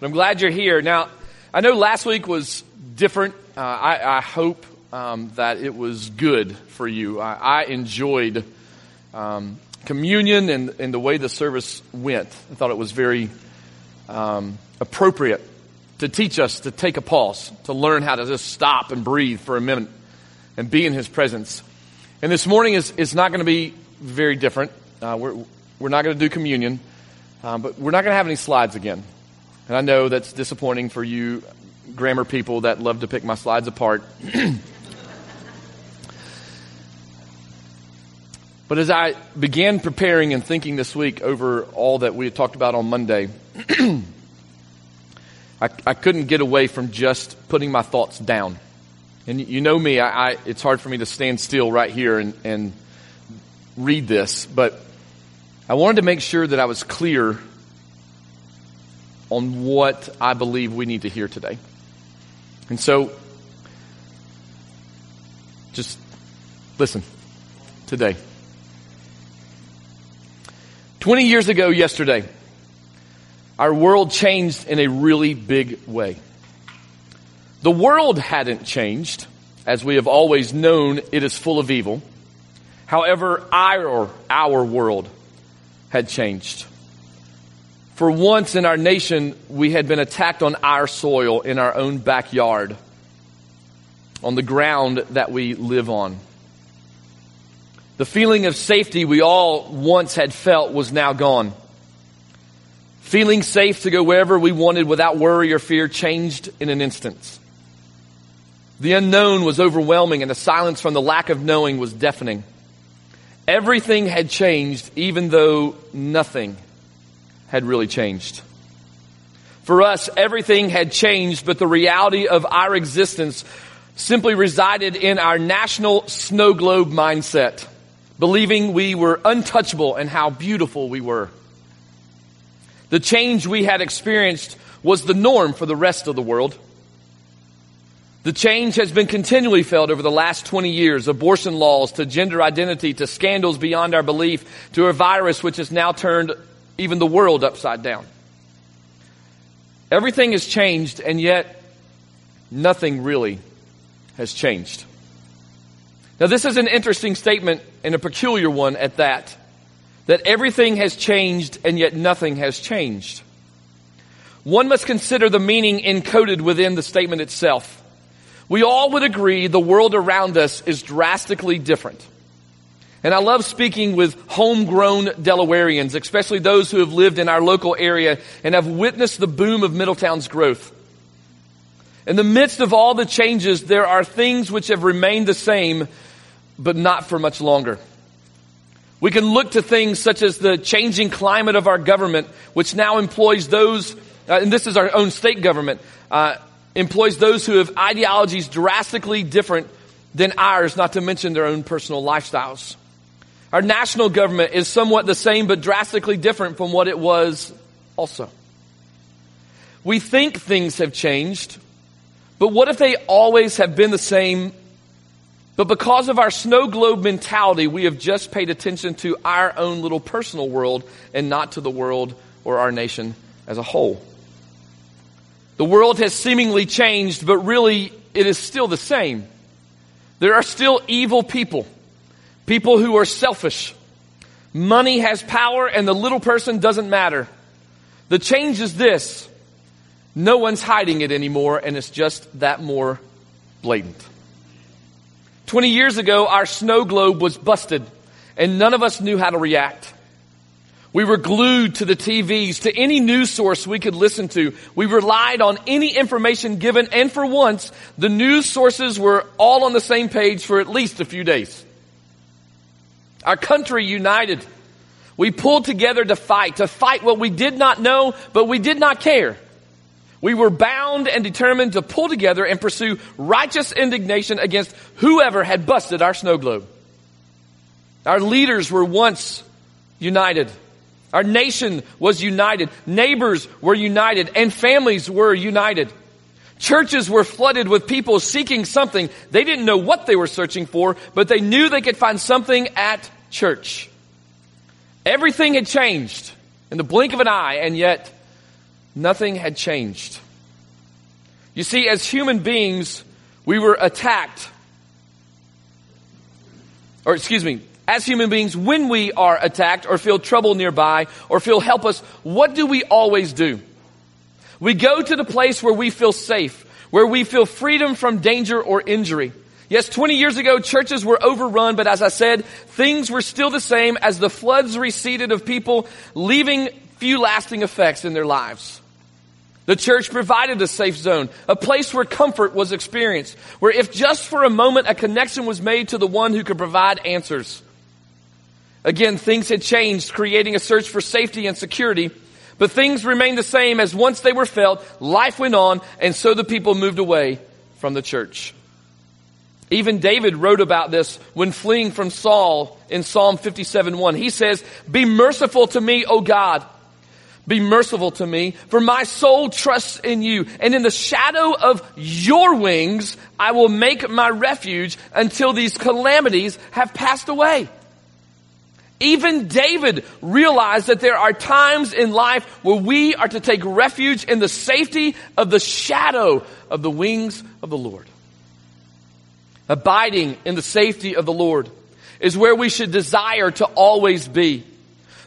But I'm glad you're here. Now, I know last week was different. Uh, I, I, hope um, that it was good for you. I, I enjoyed um, communion and, and, the way the service went. I thought it was very um, appropriate to teach us to take a pause, to learn how to just stop and breathe for a minute and be in His presence. And this morning is, is not going to be very different. Uh, we're, we're not going to do communion, um, but we're not going to have any slides again. And I know that's disappointing for you grammar people that love to pick my slides apart. but as I began preparing and thinking this week over all that we had talked about on Monday, I, I, couldn't get away from just putting my thoughts down. And you know me, I, I, it's hard for me to stand still right here and, and read this, but I wanted to make sure that I was clear on what I believe we need to hear today. And so, just listen today. 20 years ago, yesterday, our world changed in a really big way. The world hadn't changed. As we have always known, it is full of evil. However, our, our world had changed. For once in our nation, we had been attacked on our soil in our own backyard, on the ground that we live on. The feeling of safety we all once had felt was now gone. Feeling safe to go wherever we wanted without worry or fear changed in an instant. The unknown was overwhelming and the silence from the lack of knowing was deafening. Everything had changed even though nothing had really changed. For us, everything had changed, but the reality of our existence simply resided in our national snow globe mindset, believing we were untouchable and how beautiful we were. The change we had experienced was the norm for the rest of the world. The change has been continually felt over the last 20 years, abortion laws to gender identity to scandals beyond our belief to a virus which has now turned even the world upside down. Everything has changed, and yet nothing really has changed. Now, this is an interesting statement and a peculiar one at that. That everything has changed, and yet nothing has changed. One must consider the meaning encoded within the statement itself. We all would agree the world around us is drastically different. And I love speaking with homegrown Delawareans, especially those who have lived in our local area and have witnessed the boom of Middletown's growth. In the midst of all the changes, there are things which have remained the same, but not for much longer. We can look to things such as the changing climate of our government, which now employs those, uh, and this is our own state government, uh, employs those who have ideologies drastically different than ours, not to mention their own personal lifestyles. Our national government is somewhat the same but drastically different from what it was also. We think things have changed, but what if they always have been the same? But because of our snow globe mentality, we have just paid attention to our own little personal world and not to the world or our nation as a whole. The world has seemingly changed, but really it is still the same. There are still evil people People who are selfish. Money has power and the little person doesn't matter. The change is this. No one's hiding it anymore and it's just that more blatant. 20 years ago, our snow globe was busted and none of us knew how to react. We were glued to the TVs, to any news source we could listen to. We relied on any information given, and for once, the news sources were all on the same page for at least a few days. Our country united. We pulled together to fight, to fight what we did not know, but we did not care. We were bound and determined to pull together and pursue righteous indignation against whoever had busted our snow globe. Our leaders were once united. Our nation was united. Neighbors were united and families were united. Churches were flooded with people seeking something. They didn't know what they were searching for, but they knew they could find something at church. Everything had changed in the blink of an eye, and yet nothing had changed. You see, as human beings, we were attacked. Or excuse me, as human beings, when we are attacked or feel trouble nearby or feel helpless, what do we always do? We go to the place where we feel safe, where we feel freedom from danger or injury. Yes, 20 years ago, churches were overrun, but as I said, things were still the same as the floods receded of people, leaving few lasting effects in their lives. The church provided a safe zone, a place where comfort was experienced, where if just for a moment a connection was made to the one who could provide answers. Again, things had changed, creating a search for safety and security, but things remained the same as once they were felt, life went on, and so the people moved away from the church. Even David wrote about this when fleeing from Saul in Psalm 57:1. He says, "Be merciful to me, O God, be merciful to me, for my soul trusts in you. And in the shadow of your wings, I will make my refuge until these calamities have passed away. Even David realized that there are times in life where we are to take refuge in the safety of the shadow of the wings of the Lord. Abiding in the safety of the Lord is where we should desire to always be.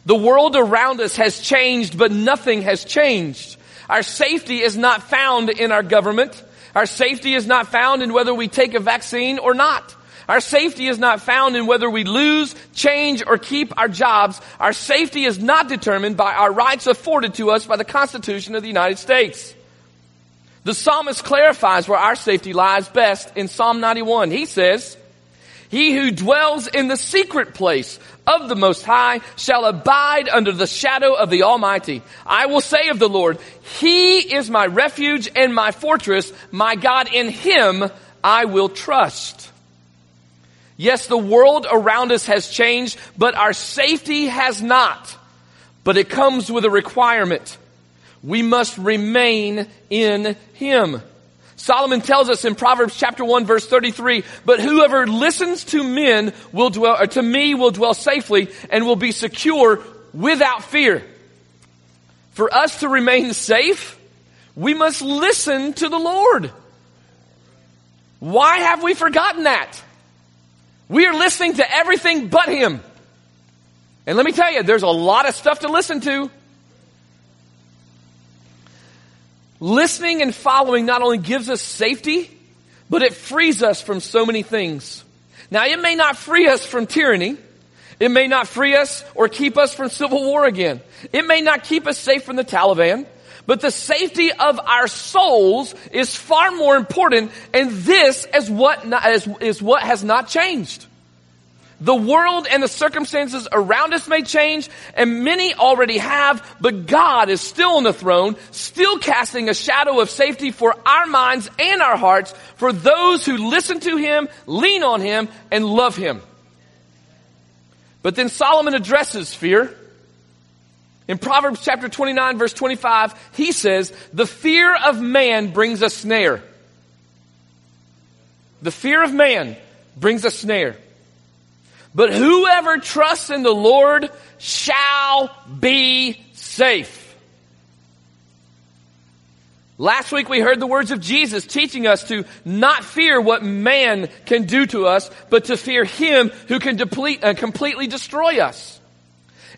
The world around us has changed, but nothing has changed. Our safety is not found in our government. Our safety is not found in whether we take a vaccine or not. Our safety is not found in whether we lose, change, or keep our jobs. Our safety is not determined by our rights afforded to us by the Constitution of the United States. The psalmist clarifies where our safety lies best in Psalm 91. He says, He who dwells in the secret place of the Most High shall abide under the shadow of the Almighty. I will say of the Lord, He is my refuge and my fortress, my God, in Him I will trust. Yes, the world around us has changed, but our safety has not. But it comes with a requirement. We must remain in Him. Solomon tells us in Proverbs chapter 1 verse 33, but whoever listens to men will dwell, or to me will dwell safely and will be secure without fear. For us to remain safe, we must listen to the Lord. Why have we forgotten that? We are listening to everything but Him. And let me tell you, there's a lot of stuff to listen to. Listening and following not only gives us safety, but it frees us from so many things. Now it may not free us from tyranny. It may not free us or keep us from civil war again. It may not keep us safe from the Taliban. But the safety of our souls is far more important, and this is what, not, is, is what has not changed. The world and the circumstances around us may change, and many already have, but God is still on the throne, still casting a shadow of safety for our minds and our hearts for those who listen to Him, lean on Him, and love Him. But then Solomon addresses fear. In Proverbs chapter 29 verse 25, he says, the fear of man brings a snare. The fear of man brings a snare. But whoever trusts in the Lord shall be safe. Last week we heard the words of Jesus teaching us to not fear what man can do to us, but to fear him who can deplete, uh, completely destroy us.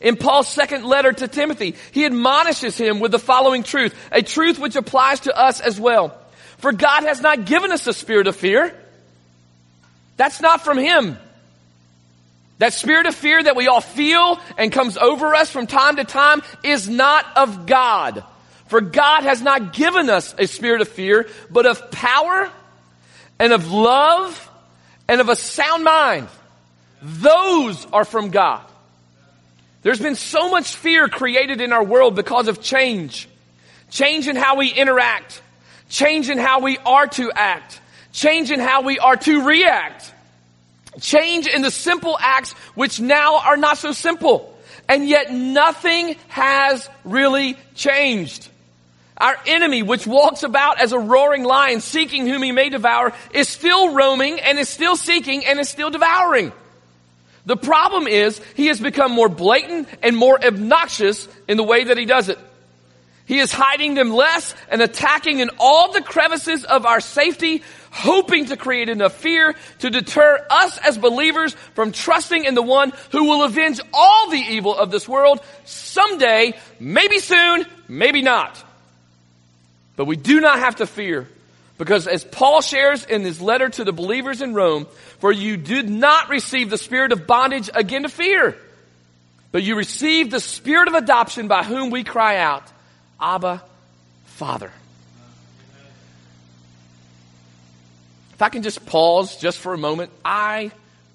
In Paul's second letter to Timothy, he admonishes him with the following truth, a truth which applies to us as well. For God has not given us a spirit of fear. That's not from him. That spirit of fear that we all feel and comes over us from time to time is not of God. For God has not given us a spirit of fear, but of power and of love and of a sound mind. Those are from God. There's been so much fear created in our world because of change. Change in how we interact. Change in how we are to act. Change in how we are to react. Change in the simple acts which now are not so simple. And yet nothing has really changed. Our enemy, which walks about as a roaring lion seeking whom he may devour, is still roaming and is still seeking and is still devouring. The problem is he has become more blatant and more obnoxious in the way that he does it. He is hiding them less and attacking in all the crevices of our safety, hoping to create enough fear to deter us as believers from trusting in the one who will avenge all the evil of this world someday, maybe soon, maybe not. But we do not have to fear because as Paul shares in his letter to the believers in Rome, for you did not receive the spirit of bondage again to fear, but you received the spirit of adoption by whom we cry out, Abba, Father. If I can just pause just for a moment, I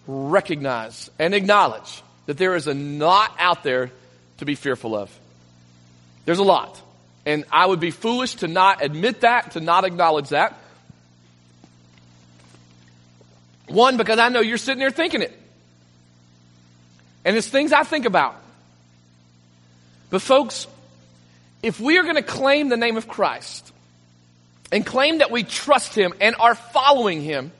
recognize and acknowledge that there is a lot out there to be fearful of. There's a lot. And I would be foolish to not admit that, to not acknowledge that. One, because I know you're sitting there thinking it. And it's things I think about. But folks, if we are going to claim the name of Christ and claim that we trust Him and are following Him,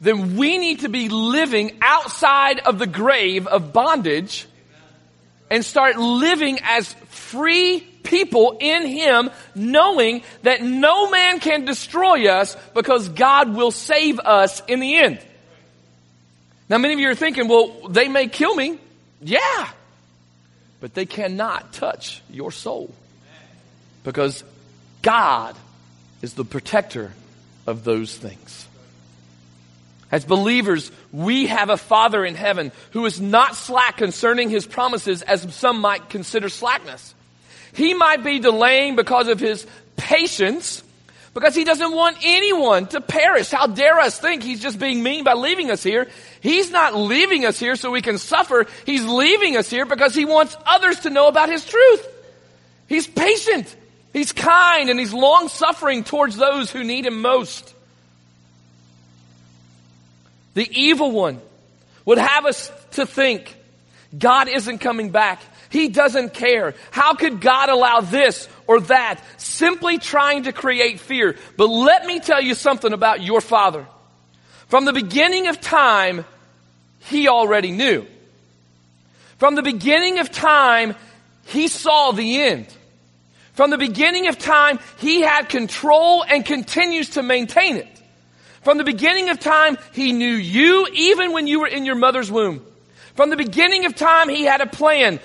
then we need to be living outside of the grave of bondage and start living as free people in Him, knowing that no man can destroy us because God will save us in the end. Now, many of you are thinking, well, they may kill me. Yeah. But they cannot touch your soul because God is the protector of those things. As believers, we have a Father in heaven who is not slack concerning his promises as some might consider slackness. He might be delaying because of his patience, because he doesn't want anyone to perish. How dare us think he's just being mean by leaving us here? He's not leaving us here so we can suffer. He's leaving us here because he wants others to know about his truth. He's patient. He's kind and he's long suffering towards those who need him most. The evil one would have us to think God isn't coming back. He doesn't care. How could God allow this or that? Simply trying to create fear. But let me tell you something about your father. From the beginning of time, he already knew. From the beginning of time, he saw the end. From the beginning of time, he had control and continues to maintain it. From the beginning of time, he knew you even when you were in your mother's womb. From the beginning of time, he had a plan.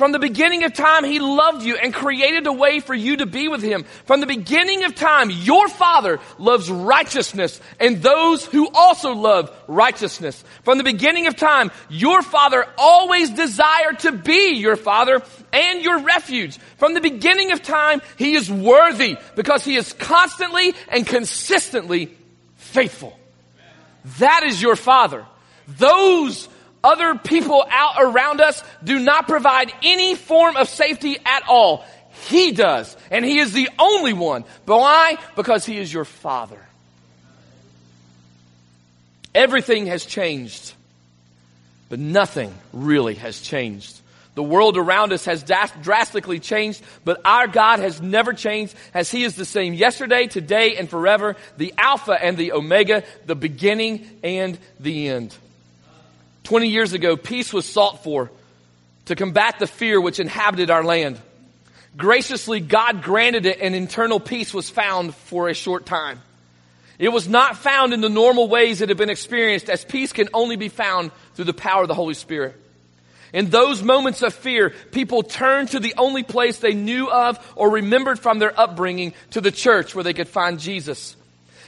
From the beginning of time, He loved you and created a way for you to be with Him. From the beginning of time, your Father loves righteousness and those who also love righteousness. From the beginning of time, your Father always desired to be your Father and your refuge. From the beginning of time, He is worthy because He is constantly and consistently faithful. That is your Father. Those other people out around us do not provide any form of safety at all. He does. And He is the only one. But why? Because He is your Father. Everything has changed, but nothing really has changed. The world around us has drastically changed, but our God has never changed as He is the same yesterday, today, and forever, the Alpha and the Omega, the beginning and the end. 20 years ago, peace was sought for to combat the fear which inhabited our land. Graciously, God granted it and internal peace was found for a short time. It was not found in the normal ways that have been experienced as peace can only be found through the power of the Holy Spirit. In those moments of fear, people turned to the only place they knew of or remembered from their upbringing to the church where they could find Jesus.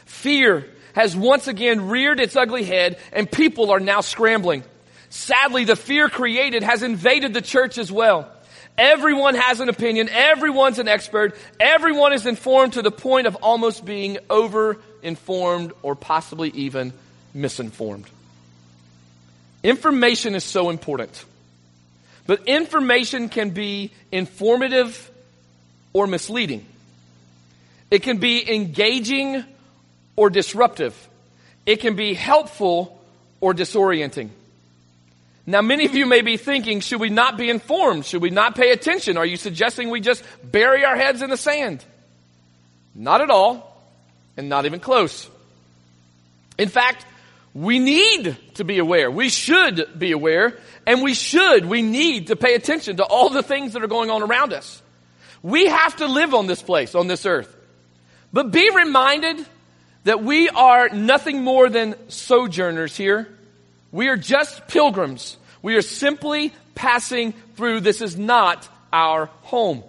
Fear has once again reared its ugly head and people are now scrambling. Sadly, the fear created has invaded the church as well. Everyone has an opinion. Everyone's an expert. Everyone is informed to the point of almost being over informed or possibly even misinformed. Information is so important. But information can be informative or misleading. It can be engaging or disruptive. It can be helpful or disorienting. Now, many of you may be thinking, should we not be informed? Should we not pay attention? Are you suggesting we just bury our heads in the sand? Not at all, and not even close. In fact, we need to be aware. We should be aware, and we should, we need to pay attention to all the things that are going on around us. We have to live on this place, on this earth. But be reminded that we are nothing more than sojourners here. We are just pilgrims. We are simply passing through. This is not our home.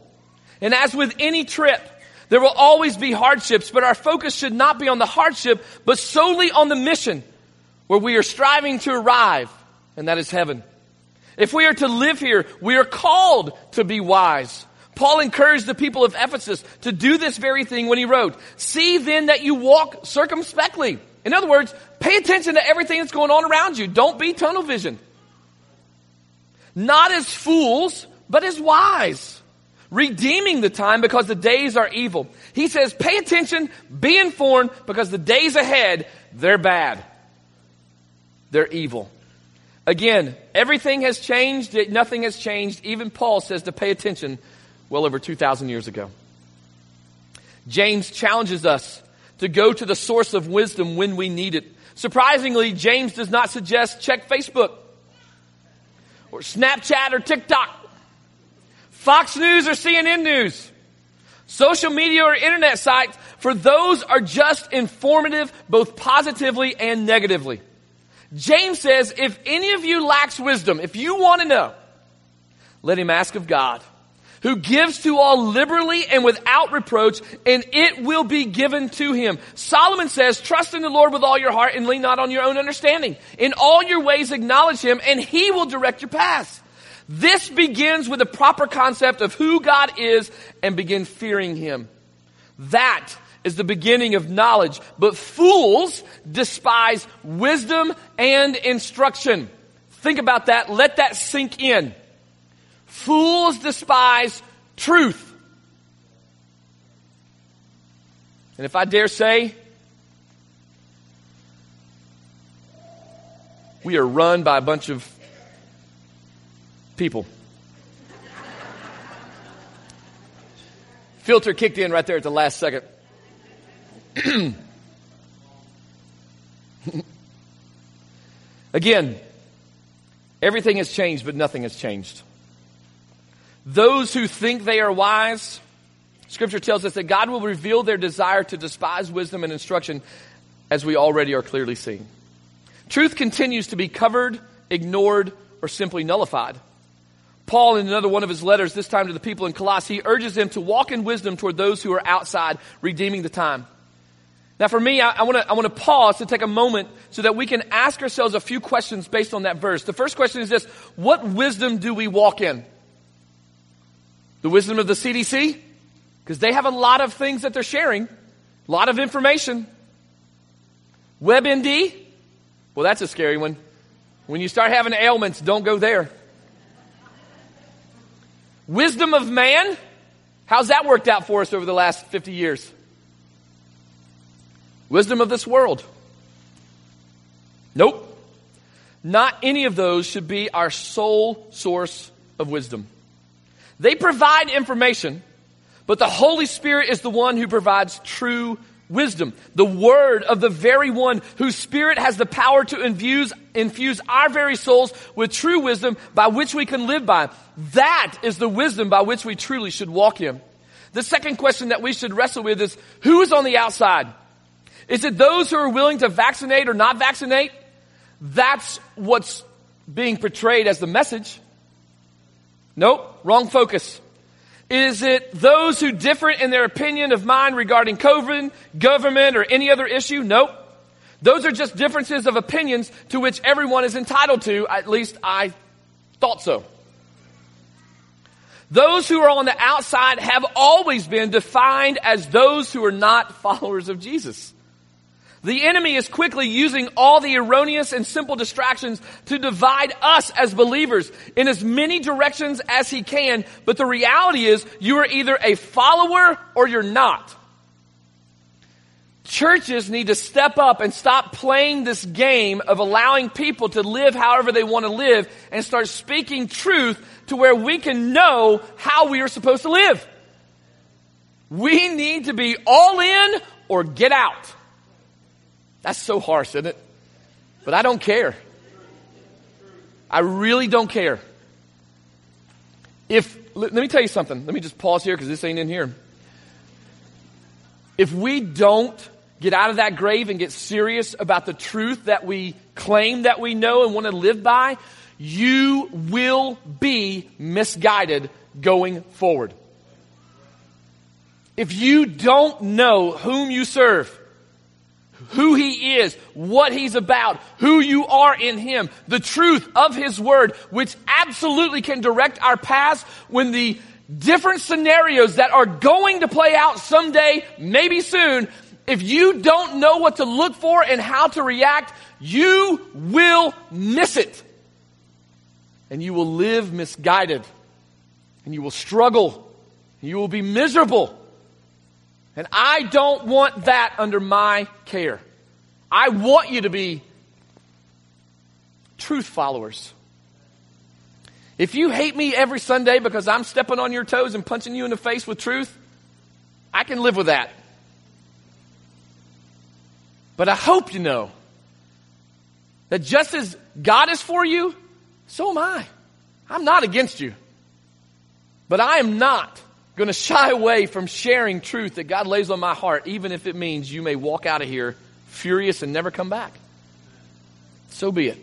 And as with any trip, there will always be hardships, but our focus should not be on the hardship, but solely on the mission where we are striving to arrive, and that is heaven. If we are to live here, we are called to be wise. Paul encouraged the people of Ephesus to do this very thing when he wrote, See then that you walk circumspectly. In other words, pay attention to everything that's going on around you. Don't be tunnel vision. Not as fools, but as wise. Redeeming the time because the days are evil. He says, pay attention, be informed because the days ahead, they're bad. They're evil. Again, everything has changed, nothing has changed. Even Paul says to pay attention well over 2,000 years ago. James challenges us to go to the source of wisdom when we need it. Surprisingly, James does not suggest check Facebook or Snapchat or TikTok, Fox News or CNN News, social media or internet sites, for those are just informative both positively and negatively. James says, if any of you lacks wisdom, if you want to know, let him ask of God, who gives to all liberally and without reproach, and it will be given to him. Solomon says, trust in the Lord with all your heart and lean not on your own understanding. In all your ways acknowledge him, and he will direct your paths. This begins with a proper concept of who God is and begin fearing him. That is the beginning of knowledge. But fools despise wisdom and instruction. Think about that. Let that sink in. Fools despise truth. And if I dare say, we are run by a bunch of people. Filter kicked in right there at the last second. Again, everything has changed, but nothing has changed. Those who think they are wise, Scripture tells us that God will reveal their desire to despise wisdom and instruction as we already are clearly seeing. Truth continues to be covered, ignored, or simply nullified. Paul, in another one of his letters, this time to the people in Colossae, urges them to walk in wisdom toward those who are outside, redeeming the time. Now, for me, I, want to I want to pause to take a moment so that we can ask ourselves a few questions based on that verse. The first question is this: What wisdom do we walk in? The wisdom of the CDC, because they have a lot of things that they're sharing, a lot of information. WebMD, well, that's a scary one. When you start having ailments, don't go there. Wisdom of man, how's that worked out for us over the last 50 years? Wisdom of this world. Nope. Not any of those should be our sole source of wisdom. They provide information, but the Holy Spirit is the one who provides true wisdom. The word of the very one whose spirit has the power to infuse, infuse our very souls with true wisdom by which we can live by. That is the wisdom by which we truly should walk in. The second question that we should wrestle with is, who is on the outside? Is it those who are willing to vaccinate or not vaccinate? That's what's being portrayed as the message. Nope, wrong focus. Is it those who differ in their opinion of mine regarding COVID, government, or any other issue? Nope. Those are just differences of opinions to which everyone is entitled to. At least I thought so. Those who are on the outside have always been defined as those who are not followers of Jesus. The enemy is quickly using all the erroneous and simple distractions to divide us as believers in as many directions as he can, but the reality is you are either a follower or you're not. Churches need to step up and stop playing this game of allowing people to live however they want to live and start speaking truth to where we can know how we are supposed to live. We need to be all in or get out. That's so harsh, isn't it? But I don't care. I really don't care. If let me tell you something. Let me just pause here because this ain't in here. If we don't get out of that grave and get serious about the truth that we claim that we know and want to live by, you will be misguided going forward. If you don't know whom you serve, who he is, what he's about, who you are in him, the truth of his word, which absolutely can direct our paths when the different scenarios that are going to play out someday, maybe soon, if you don't know what to look for and how to react, you will miss it. And you will live misguided. And you will struggle. You will be miserable. And I don't want that under my care. I want you to be truth followers. If you hate me every Sunday because I'm stepping on your toes and punching you in the face with truth, I can live with that. But I hope you know that just as God is for you, so am I. I'm not against you. But I am not going to shy away from sharing truth that God lays on my heart, even if it means you may walk out of here furious and never come back. So be it.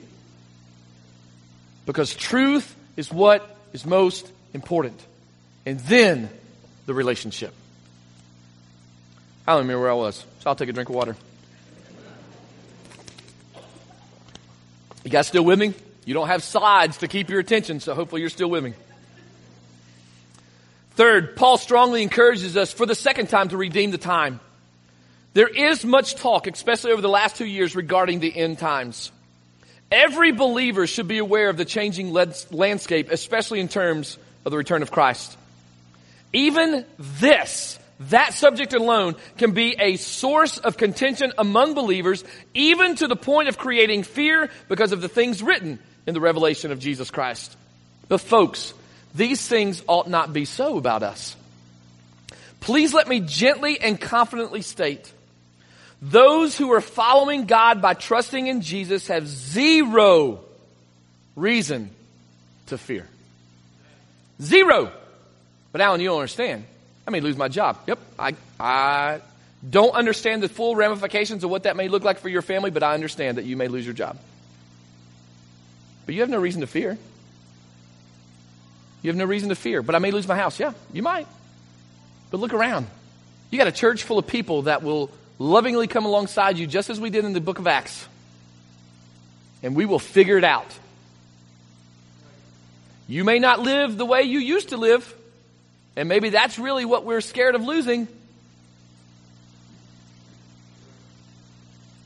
Because truth is what is most important. And then the relationship. I don't remember where I was, so I'll take a drink of water. You guys still with me? You don't have slides to keep your attention, so hopefully you're still with me. Third, Paul strongly encourages us for the second time to redeem the time. There is much talk, especially over the last two years, regarding the end times. Every believer should be aware of the changing landscape, especially in terms of the return of Christ. Even this, that subject alone, can be a source of contention among believers, even to the point of creating fear because of the things written in the revelation of Jesus Christ. But folks, these things ought not be so about us. Please let me gently and confidently state those who are following God by trusting in Jesus have zero reason to fear. Zero. But Alan, you don't understand. I may lose my job. Yep. I, I don't understand the full ramifications of what that may look like for your family, but I understand that you may lose your job. But you have no reason to fear. You have no reason to fear. But I may lose my house. Yeah, you might. But look around. You got a church full of people that will lovingly come alongside you, just as we did in the book of Acts. And we will figure it out. You may not live the way you used to live, and maybe that's really what we're scared of losing.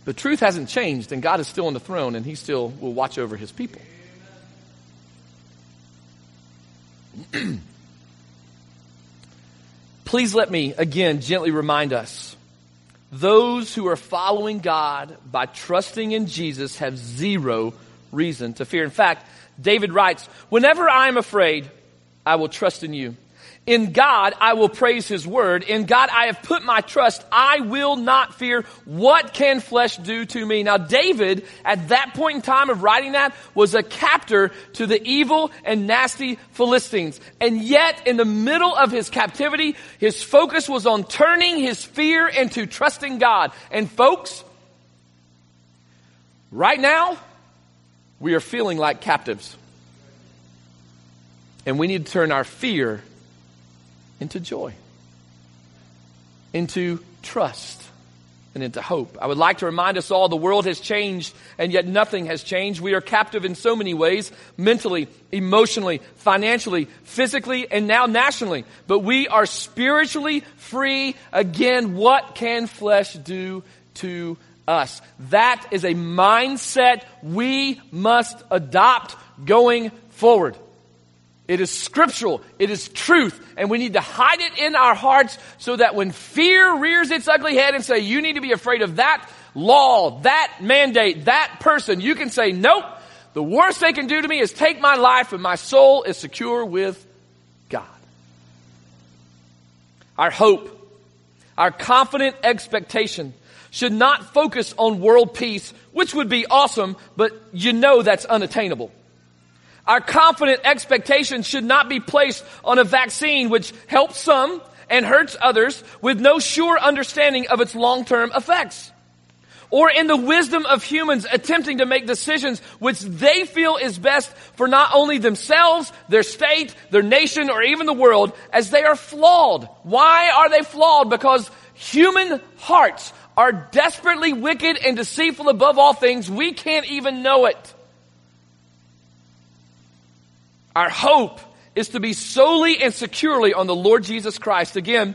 The truth hasn't changed, and God is still on the throne, and He still will watch over His people. Please let me again gently remind us those who are following God by trusting in Jesus have zero reason to fear. In fact, David writes, Whenever I am afraid, I will trust in you. In God, I will praise His word. In God, I have put my trust. I will not fear. What can flesh do to me? Now, David, at that point in time of writing that, was a captor to the evil and nasty Philistines. And yet, in the middle of his captivity, his focus was on turning his fear into trusting God. And folks, right now, we are feeling like captives. And we need to turn our fear into joy, into trust, and into hope. I would like to remind us all the world has changed and yet nothing has changed. We are captive in so many ways, mentally, emotionally, financially, physically, and now nationally. But we are spiritually free. Again, what can flesh do to us? That is a mindset we must adopt going forward. It is scriptural. It is truth. And we need to hide it in our hearts so that when fear rears its ugly head and say, you need to be afraid of that law, that mandate, that person, you can say, nope. The worst they can do to me is take my life and my soul is secure with God. Our hope, our confident expectation should not focus on world peace, which would be awesome, but you know that's unattainable. Our confident expectations should not be placed on a vaccine which helps some and hurts others with no sure understanding of its long-term effects. Or in the wisdom of humans attempting to make decisions which they feel is best for not only themselves, their state, their nation, or even the world, as they are flawed. Why are they flawed? Because human hearts are desperately wicked and deceitful above all things. We can't even know it. Our hope is to be solely and securely on the Lord Jesus Christ. Again,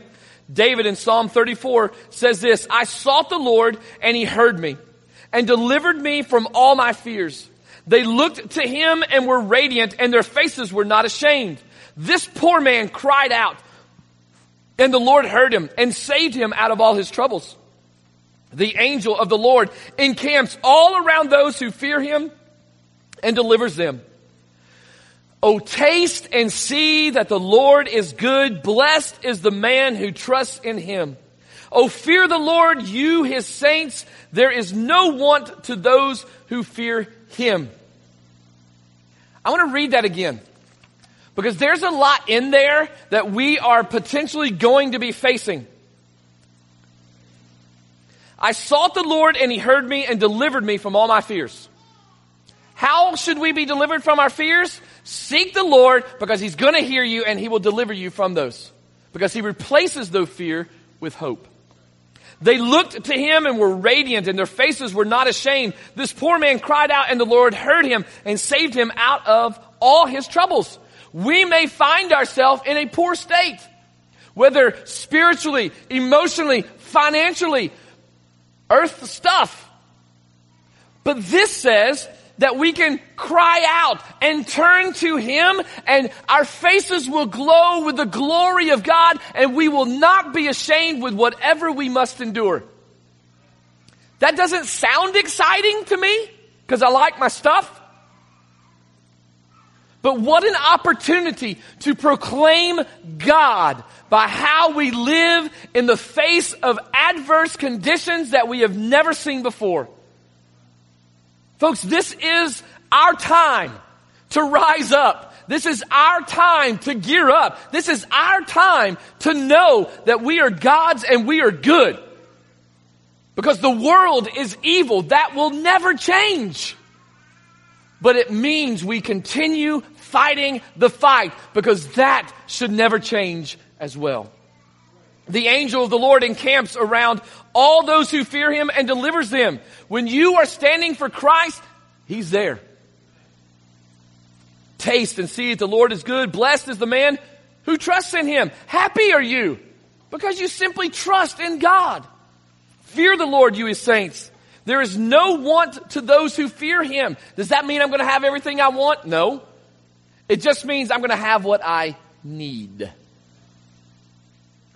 David in Psalm 34 says this, I sought the Lord and he heard me and delivered me from all my fears. They looked to him and were radiant and their faces were not ashamed. This poor man cried out and the Lord heard him and saved him out of all his troubles. The angel of the Lord encamps all around those who fear him and delivers them. Oh, taste and see that the Lord is good. Blessed is the man who trusts in him. Oh, fear the Lord, you his saints. There is no want to those who fear him. I want to read that again. Because there's a lot in there that we are potentially going to be facing. I sought the Lord and he heard me and delivered me from all my fears. How should we be delivered from our fears? Seek the Lord because He's going to hear you and He will deliver you from those. Because He replaces the fear with hope. They looked to Him and were radiant and their faces were not ashamed. This poor man cried out and the Lord heard him and saved him out of all his troubles. We may find ourselves in a poor state, whether spiritually, emotionally, financially, earth stuff. But this says that we can cry out and turn to Him and our faces will glow with the glory of God and we will not be ashamed with whatever we must endure. That doesn't sound exciting to me because I like my stuff. But what an opportunity to proclaim God by how we live in the face of adverse conditions that we have never seen before. Folks, this is our time to rise up. This is our time to gear up. This is our time to know that we are God's and we are good. Because the world is evil. That will never change. But it means we continue fighting the fight because that should never change as well. The angel of the Lord encamps around all those who fear him and delivers them. When you are standing for Christ, he's there. Taste and see that the Lord is good. Blessed is the man who trusts in him. Happy are you because you simply trust in God. Fear the Lord, you his saints. There is no want to those who fear him. Does that mean I'm going to have everything I want? No. It just means I'm going to have what I need.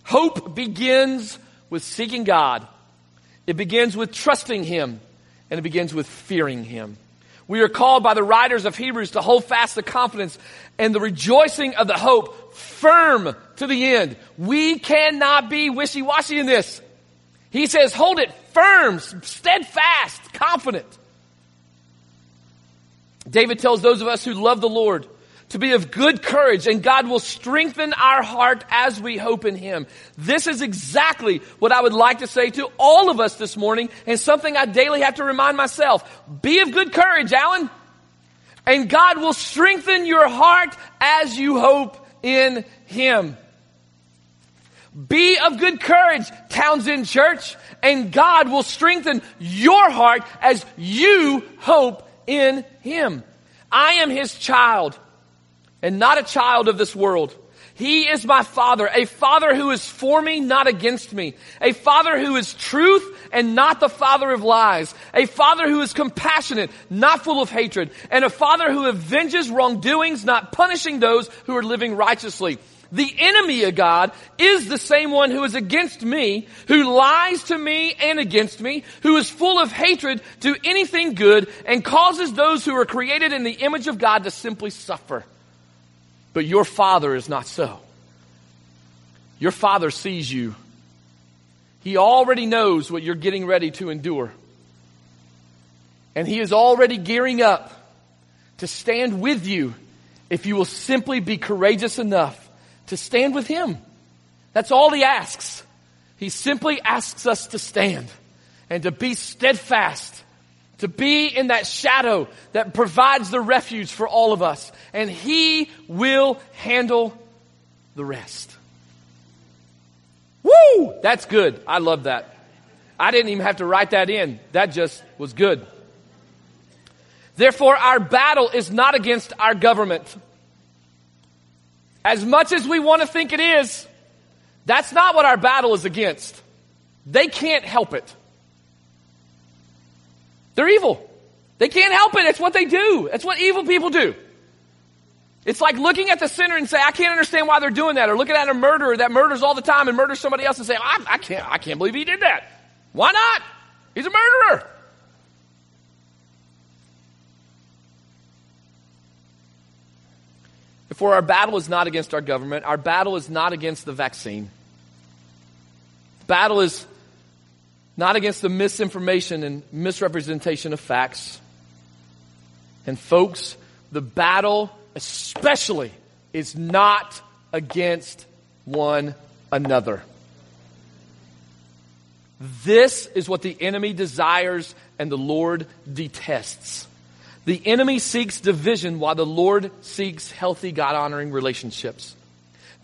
Hope begins with seeking God. It begins with trusting Him and it begins with fearing Him. We are called by the writers of Hebrews to hold fast the confidence and the rejoicing of the hope firm to the end. We cannot be wishy-washy in this. He says, hold it firm, steadfast, confident. David tells those of us who love the Lord to be of good courage and God will strengthen our heart as we hope in Him. This is exactly what I would like to say to all of us this morning and something I daily have to remind myself. Be of good courage, Alan. And God will strengthen your heart as you hope in Him. Be of good courage, Townsend Church, and God will strengthen your heart as you hope in Him. I am His child and not a child of this world. He is my father, a father who is for me, not against me. A father who is truth and not the father of lies. A father who is compassionate, not full of hatred. And a father who avenges wrongdoings, not punishing those who are living righteously. The enemy of God is the same one who is against me, who lies to me and against me, who is full of hatred to anything good and causes those who are created in the image of God to simply suffer. But your father is not so. Your father sees you. He already knows what you're getting ready to endure. And he is already gearing up to stand with you if you will simply be courageous enough to stand with Him. That's all He asks. He simply asks us to stand and to be steadfast, to be in that shadow that provides the refuge for all of us. And He will handle the rest. Woo! That's good. I love that. I didn't even have to write that in. That just was good. Therefore, our battle is not against our government. As much as we want to think it is, that's not what our battle is against. They can't help it. They're evil. They can't help it. It's what they do. It's what evil people do. It's like looking at the sinner and say, I can't understand why they're doing that. Or looking at a murderer that murders all the time and murders somebody else and say, I, I can't, I can't believe he did that. Why not? He's a murderer. Therefore, our battle is not against our government. Our battle is not against the vaccine. Battle is not against the misinformation and misrepresentation of facts. And folks, the battle especially is not against one another. This is what the enemy desires and the Lord detests. The enemy seeks division while the Lord seeks healthy, God honoring relationships.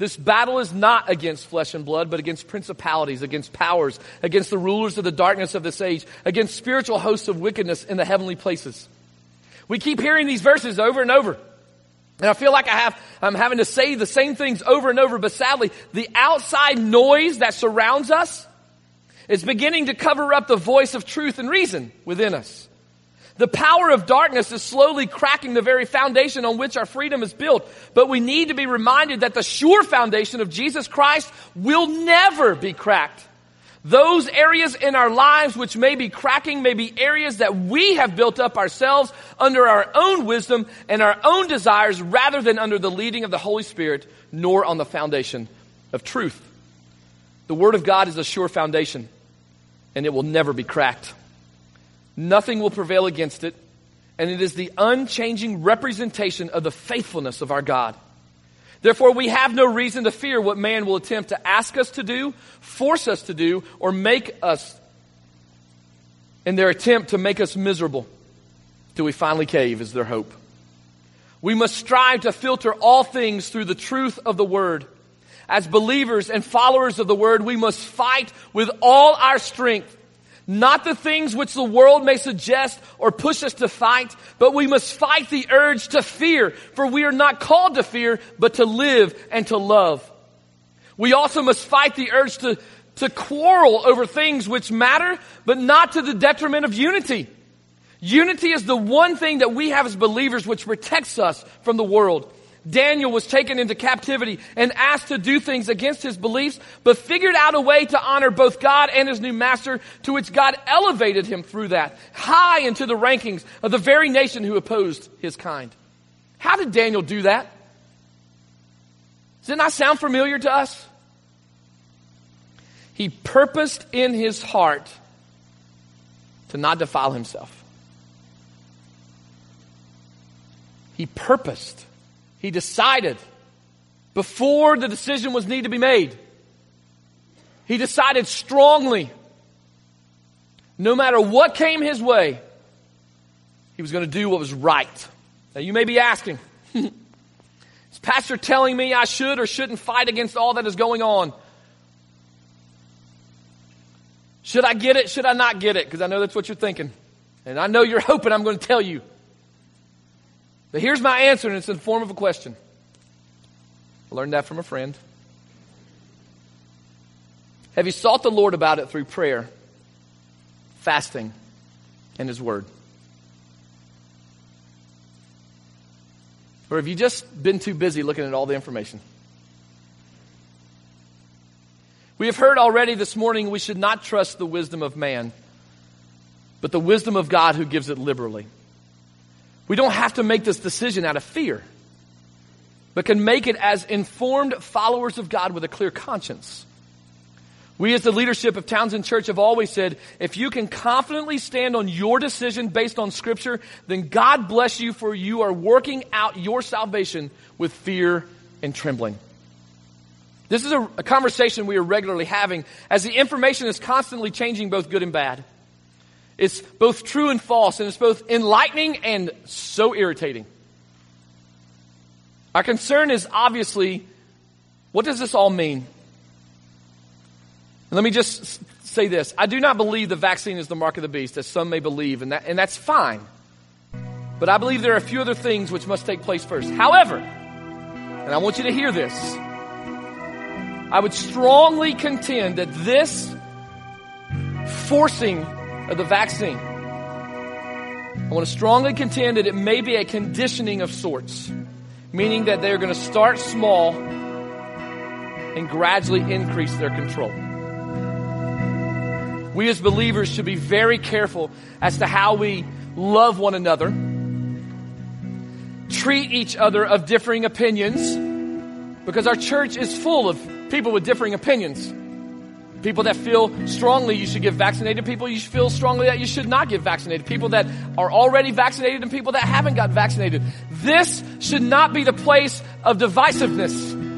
This battle is not against flesh and blood, but against principalities, against powers, against the rulers of the darkness of this age, against spiritual hosts of wickedness in the heavenly places. We keep hearing these verses over and over. And I feel like I have, I'm having to say the same things over and over, but sadly, the outside noise that surrounds us is beginning to cover up the voice of truth and reason within us. The power of darkness is slowly cracking the very foundation on which our freedom is built. But we need to be reminded that the sure foundation of Jesus Christ will never be cracked. Those areas in our lives which may be cracking may be areas that we have built up ourselves under our own wisdom and our own desires rather than under the leading of the Holy Spirit, nor on the foundation of truth. The Word of God is a sure foundation, and it will never be cracked. Nothing will prevail against it. And it is the unchanging representation of the faithfulness of our God. Therefore, we have no reason to fear what man will attempt to ask us to do, force us to do, or make us in their attempt to make us miserable till we finally cave is their hope. We must strive to filter all things through the truth of the word. As believers and followers of the word, we must fight with all our strength not the things which the world may suggest or push us to fight, but we must fight the urge to fear, for we are not called to fear, but to live and to love. We also must fight the urge to, to quarrel over things which matter, but not to the detriment of unity. Unity is the one thing that we have as believers which protects us from the world. Daniel was taken into captivity and asked to do things against his beliefs, but figured out a way to honor both God and his new master, to which God elevated him through that, high into the rankings of the very nation who opposed his kind. How did Daniel do that? Does it not sound familiar to us? He purposed in his heart to not defile himself. He purposed he decided before the decision was need to be made. He decided strongly, no matter what came his way, he was going to do what was right. Now you may be asking, is pastor telling me I should or shouldn't fight against all that is going on? Should I get it? Should I not get it? Because I know that's what you're thinking. And I know you're hoping I'm going to tell you. But here's my answer, and it's in the form of a question. I learned that from a friend. Have you sought the Lord about it through prayer, fasting, and His Word? Or have you just been too busy looking at all the information? We have heard already this morning we should not trust the wisdom of man, but the wisdom of God who gives it liberally. We don't have to make this decision out of fear, but can make it as informed followers of God with a clear conscience. We as the leadership of Townsend Church have always said, if you can confidently stand on your decision based on scripture, then God bless you for you are working out your salvation with fear and trembling. This is a, a, conversation we are regularly having as the information is constantly changing both good and bad. It's both true and false, and it's both enlightening and so irritating. Our concern is obviously, what does this all mean? Let me just say this. I do not believe the vaccine is the mark of the beast, as some may believe, and, that, and that's fine. But I believe there are a few other things which must take place first. However, and I want you to hear this, I would strongly contend that this forcing of the vaccine, I want to strongly contend that it may be a conditioning of sorts, meaning that they're going to start small and gradually increase their control. We as believers should be very careful as to how we love one another, treat each other of differing opinions, because our church is full of people with differing opinions. People that feel strongly you should get vaccinated, people you feel strongly that you should not get vaccinated, people that are already vaccinated and people that haven't got vaccinated. This should not be the place of divisiveness.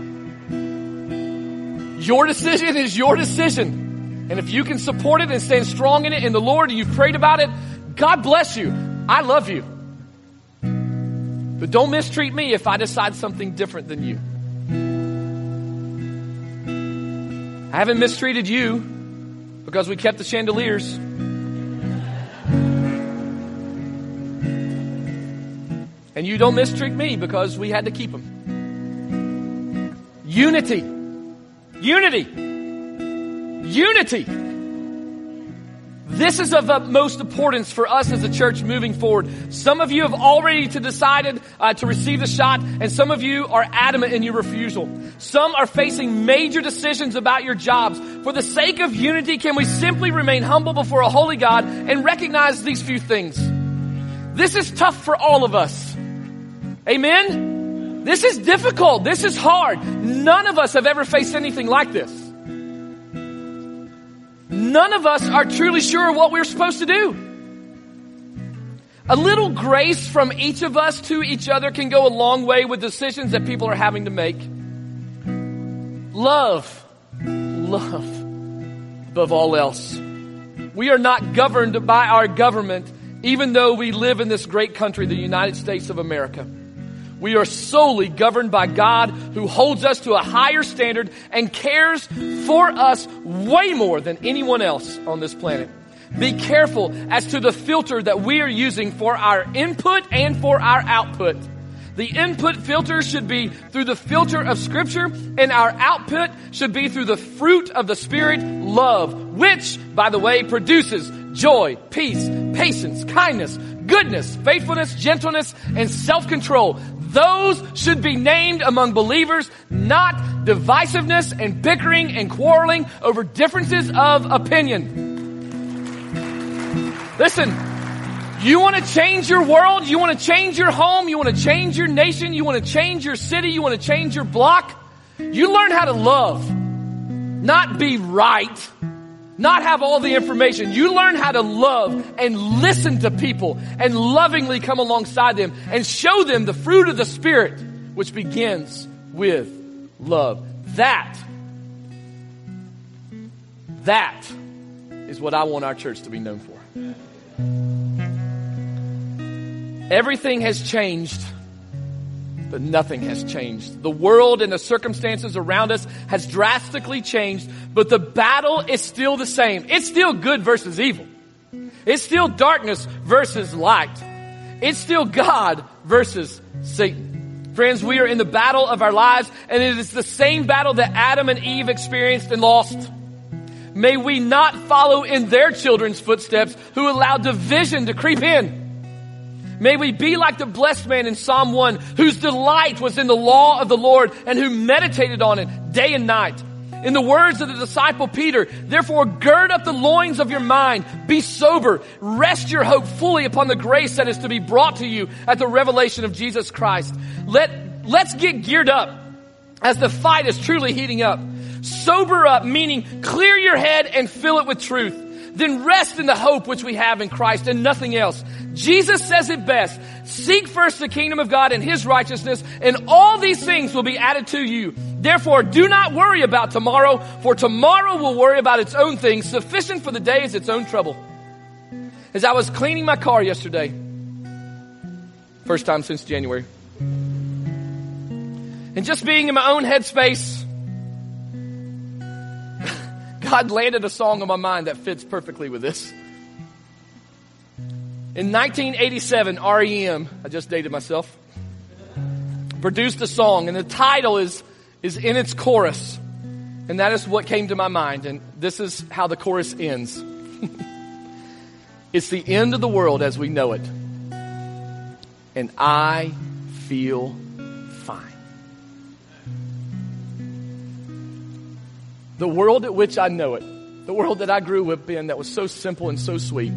Your decision is your decision. And if you can support it and stand strong in it in the Lord and you've prayed about it, God bless you. I love you. But don't mistreat me if I decide something different than you. I haven't mistreated you because we kept the chandeliers. And you don't mistreat me because we had to keep them. Unity. Unity. Unity. This is of utmost importance for us as a church moving forward. Some of you have already decided uh, to receive the shot, and some of you are adamant in your refusal. Some are facing major decisions about your jobs. For the sake of unity, can we simply remain humble before a holy God and recognize these few things? This is tough for all of us. Amen? This is difficult. This is hard. None of us have ever faced anything like this none of us are truly sure what we're supposed to do. A little grace from each of us to each other can go a long way with decisions that people are having to make. Love. Love. Above all else. We are not governed by our government, even though we live in this great country, the United States of America. We are solely governed by God who holds us to a higher standard and cares for us way more than anyone else on this planet. Be careful as to the filter that we are using for our input and for our output. The input filter should be through the filter of scripture and our output should be through the fruit of the spirit, love, which, by the way, produces joy, peace, patience, kindness, goodness, faithfulness, gentleness, and self-control. Those should be named among believers, not divisiveness and bickering and quarreling over differences of opinion. Listen, you want to change your world? You want to change your home? You want to change your nation? You want to change your city? You want to change your block? You learn how to love, not be right not have all the information. You learn how to love and listen to people and lovingly come alongside them and show them the fruit of the Spirit, which begins with love. That, that is what I want our church to be known for. Everything has changed but nothing has changed. The world and the circumstances around us has drastically changed, but the battle is still the same. It's still good versus evil. It's still darkness versus light. It's still God versus Satan. Friends, we are in the battle of our lives, and it is the same battle that Adam and Eve experienced and lost. May we not follow in their children's footsteps who allowed division to creep in. May we be like the blessed man in Psalm 1 whose delight was in the law of the Lord and who meditated on it day and night. In the words of the disciple Peter, therefore gird up the loins of your mind, be sober, rest your hope fully upon the grace that is to be brought to you at the revelation of Jesus Christ. Let, let's get geared up as the fight is truly heating up. Sober up, meaning clear your head and fill it with truth. Then rest in the hope which we have in Christ and nothing else. Jesus says it best. Seek first the kingdom of God and His righteousness and all these things will be added to you. Therefore, do not worry about tomorrow, for tomorrow will worry about its own things. Sufficient for the day is its own trouble. As I was cleaning my car yesterday, first time since January, and just being in my own headspace, God landed a song on my mind that fits perfectly with this. In 1987, REM, I just dated myself, produced a song, and the title is, is in its chorus. And that is what came to my mind. And this is how the chorus ends. it's the end of the world as we know it. And I feel the world at which I know it, the world that I grew up in that was so simple and so sweet,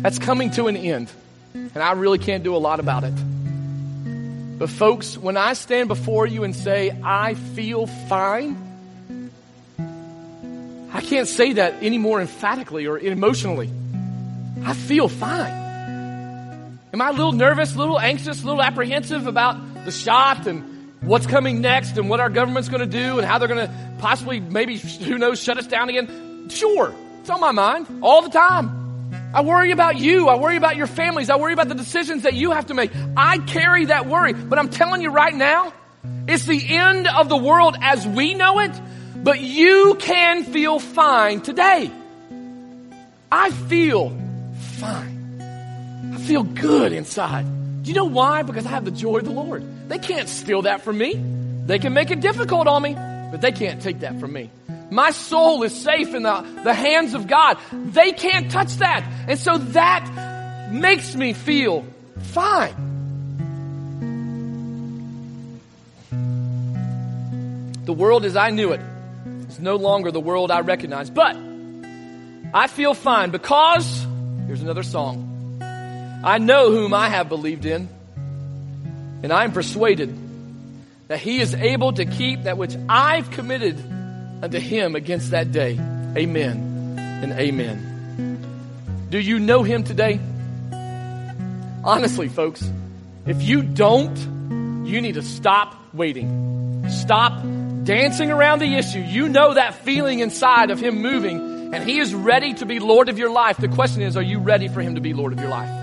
that's coming to an end. And I really can't do a lot about it. But folks, when I stand before you and say, I feel fine, I can't say that any more emphatically or emotionally. I feel fine. Am I a little nervous, a little anxious, a little apprehensive about the shot and what's coming next and what our government's going to do and how they're going to possibly, maybe, who knows, shut us down again. Sure, it's on my mind all the time. I worry about you. I worry about your families. I worry about the decisions that you have to make. I carry that worry. But I'm telling you right now, it's the end of the world as we know it, but you can feel fine today. I feel fine. I feel good inside. Do you know why? Because I have the joy of the Lord. They can't steal that from me. They can make it difficult on me, but they can't take that from me. My soul is safe in the, the hands of God. They can't touch that. And so that makes me feel fine. The world as I knew it is no longer the world I recognize, but I feel fine because, here's another song. I know whom I have believed in and I am persuaded that he is able to keep that which I've committed unto him against that day. Amen and amen. Do you know him today? Honestly, folks, if you don't, you need to stop waiting. Stop dancing around the issue. You know that feeling inside of him moving and he is ready to be Lord of your life. The question is, are you ready for him to be Lord of your life?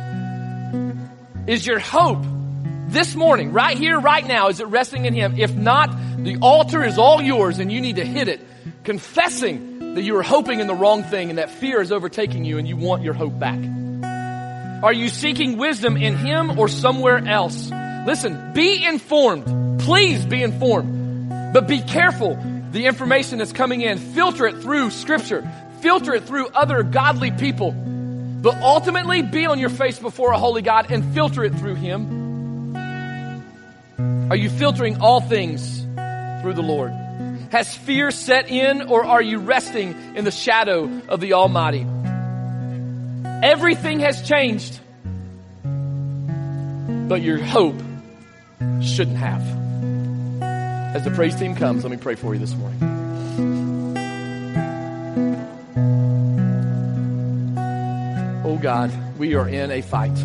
Is your hope this morning, right here, right now, is it resting in Him? If not, the altar is all yours and you need to hit it, confessing that you are hoping in the wrong thing and that fear is overtaking you and you want your hope back. Are you seeking wisdom in Him or somewhere else? Listen, be informed. Please be informed. But be careful the information that's coming in. Filter it through Scripture. Filter it through other godly people. But ultimately, be on your face before a holy God and filter it through Him. Are you filtering all things through the Lord? Has fear set in or are you resting in the shadow of the Almighty? Everything has changed, but your hope shouldn't have. As the praise team comes, let me pray for you this morning. Oh God, we are in a fight.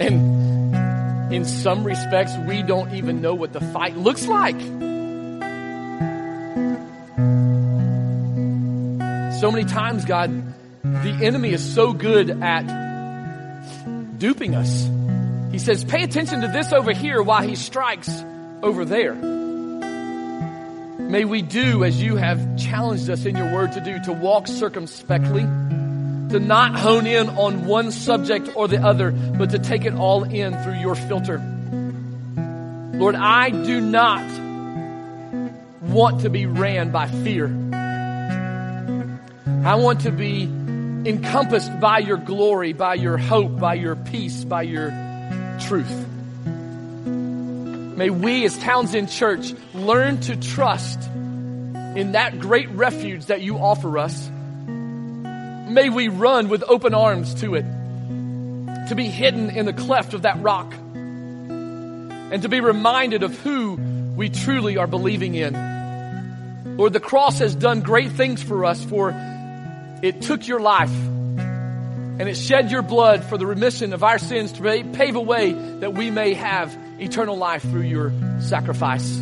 And in some respects, we don't even know what the fight looks like. So many times, God, the enemy is so good at duping us. He says, pay attention to this over here while he strikes over there. May we do as you have challenged us in your word to do, to walk circumspectly to not hone in on one subject or the other, but to take it all in through your filter. Lord, I do not want to be ran by fear. I want to be encompassed by your glory, by your hope, by your peace, by your truth. May we as Townsend Church learn to trust in that great refuge that you offer us May we run with open arms to it, to be hidden in the cleft of that rock, and to be reminded of who we truly are believing in. Lord, the cross has done great things for us, for it took your life and it shed your blood for the remission of our sins to pave a way that we may have eternal life through your sacrifice.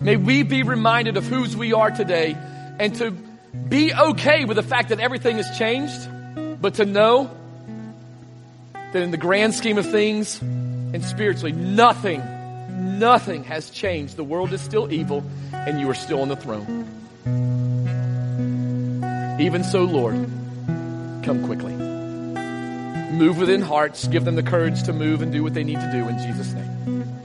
May we be reminded of whose we are today and to be okay with the fact that everything has changed, but to know that in the grand scheme of things and spiritually, nothing, nothing has changed. The world is still evil and you are still on the throne. Even so, Lord, come quickly. Move within hearts, give them the courage to move and do what they need to do in Jesus' name.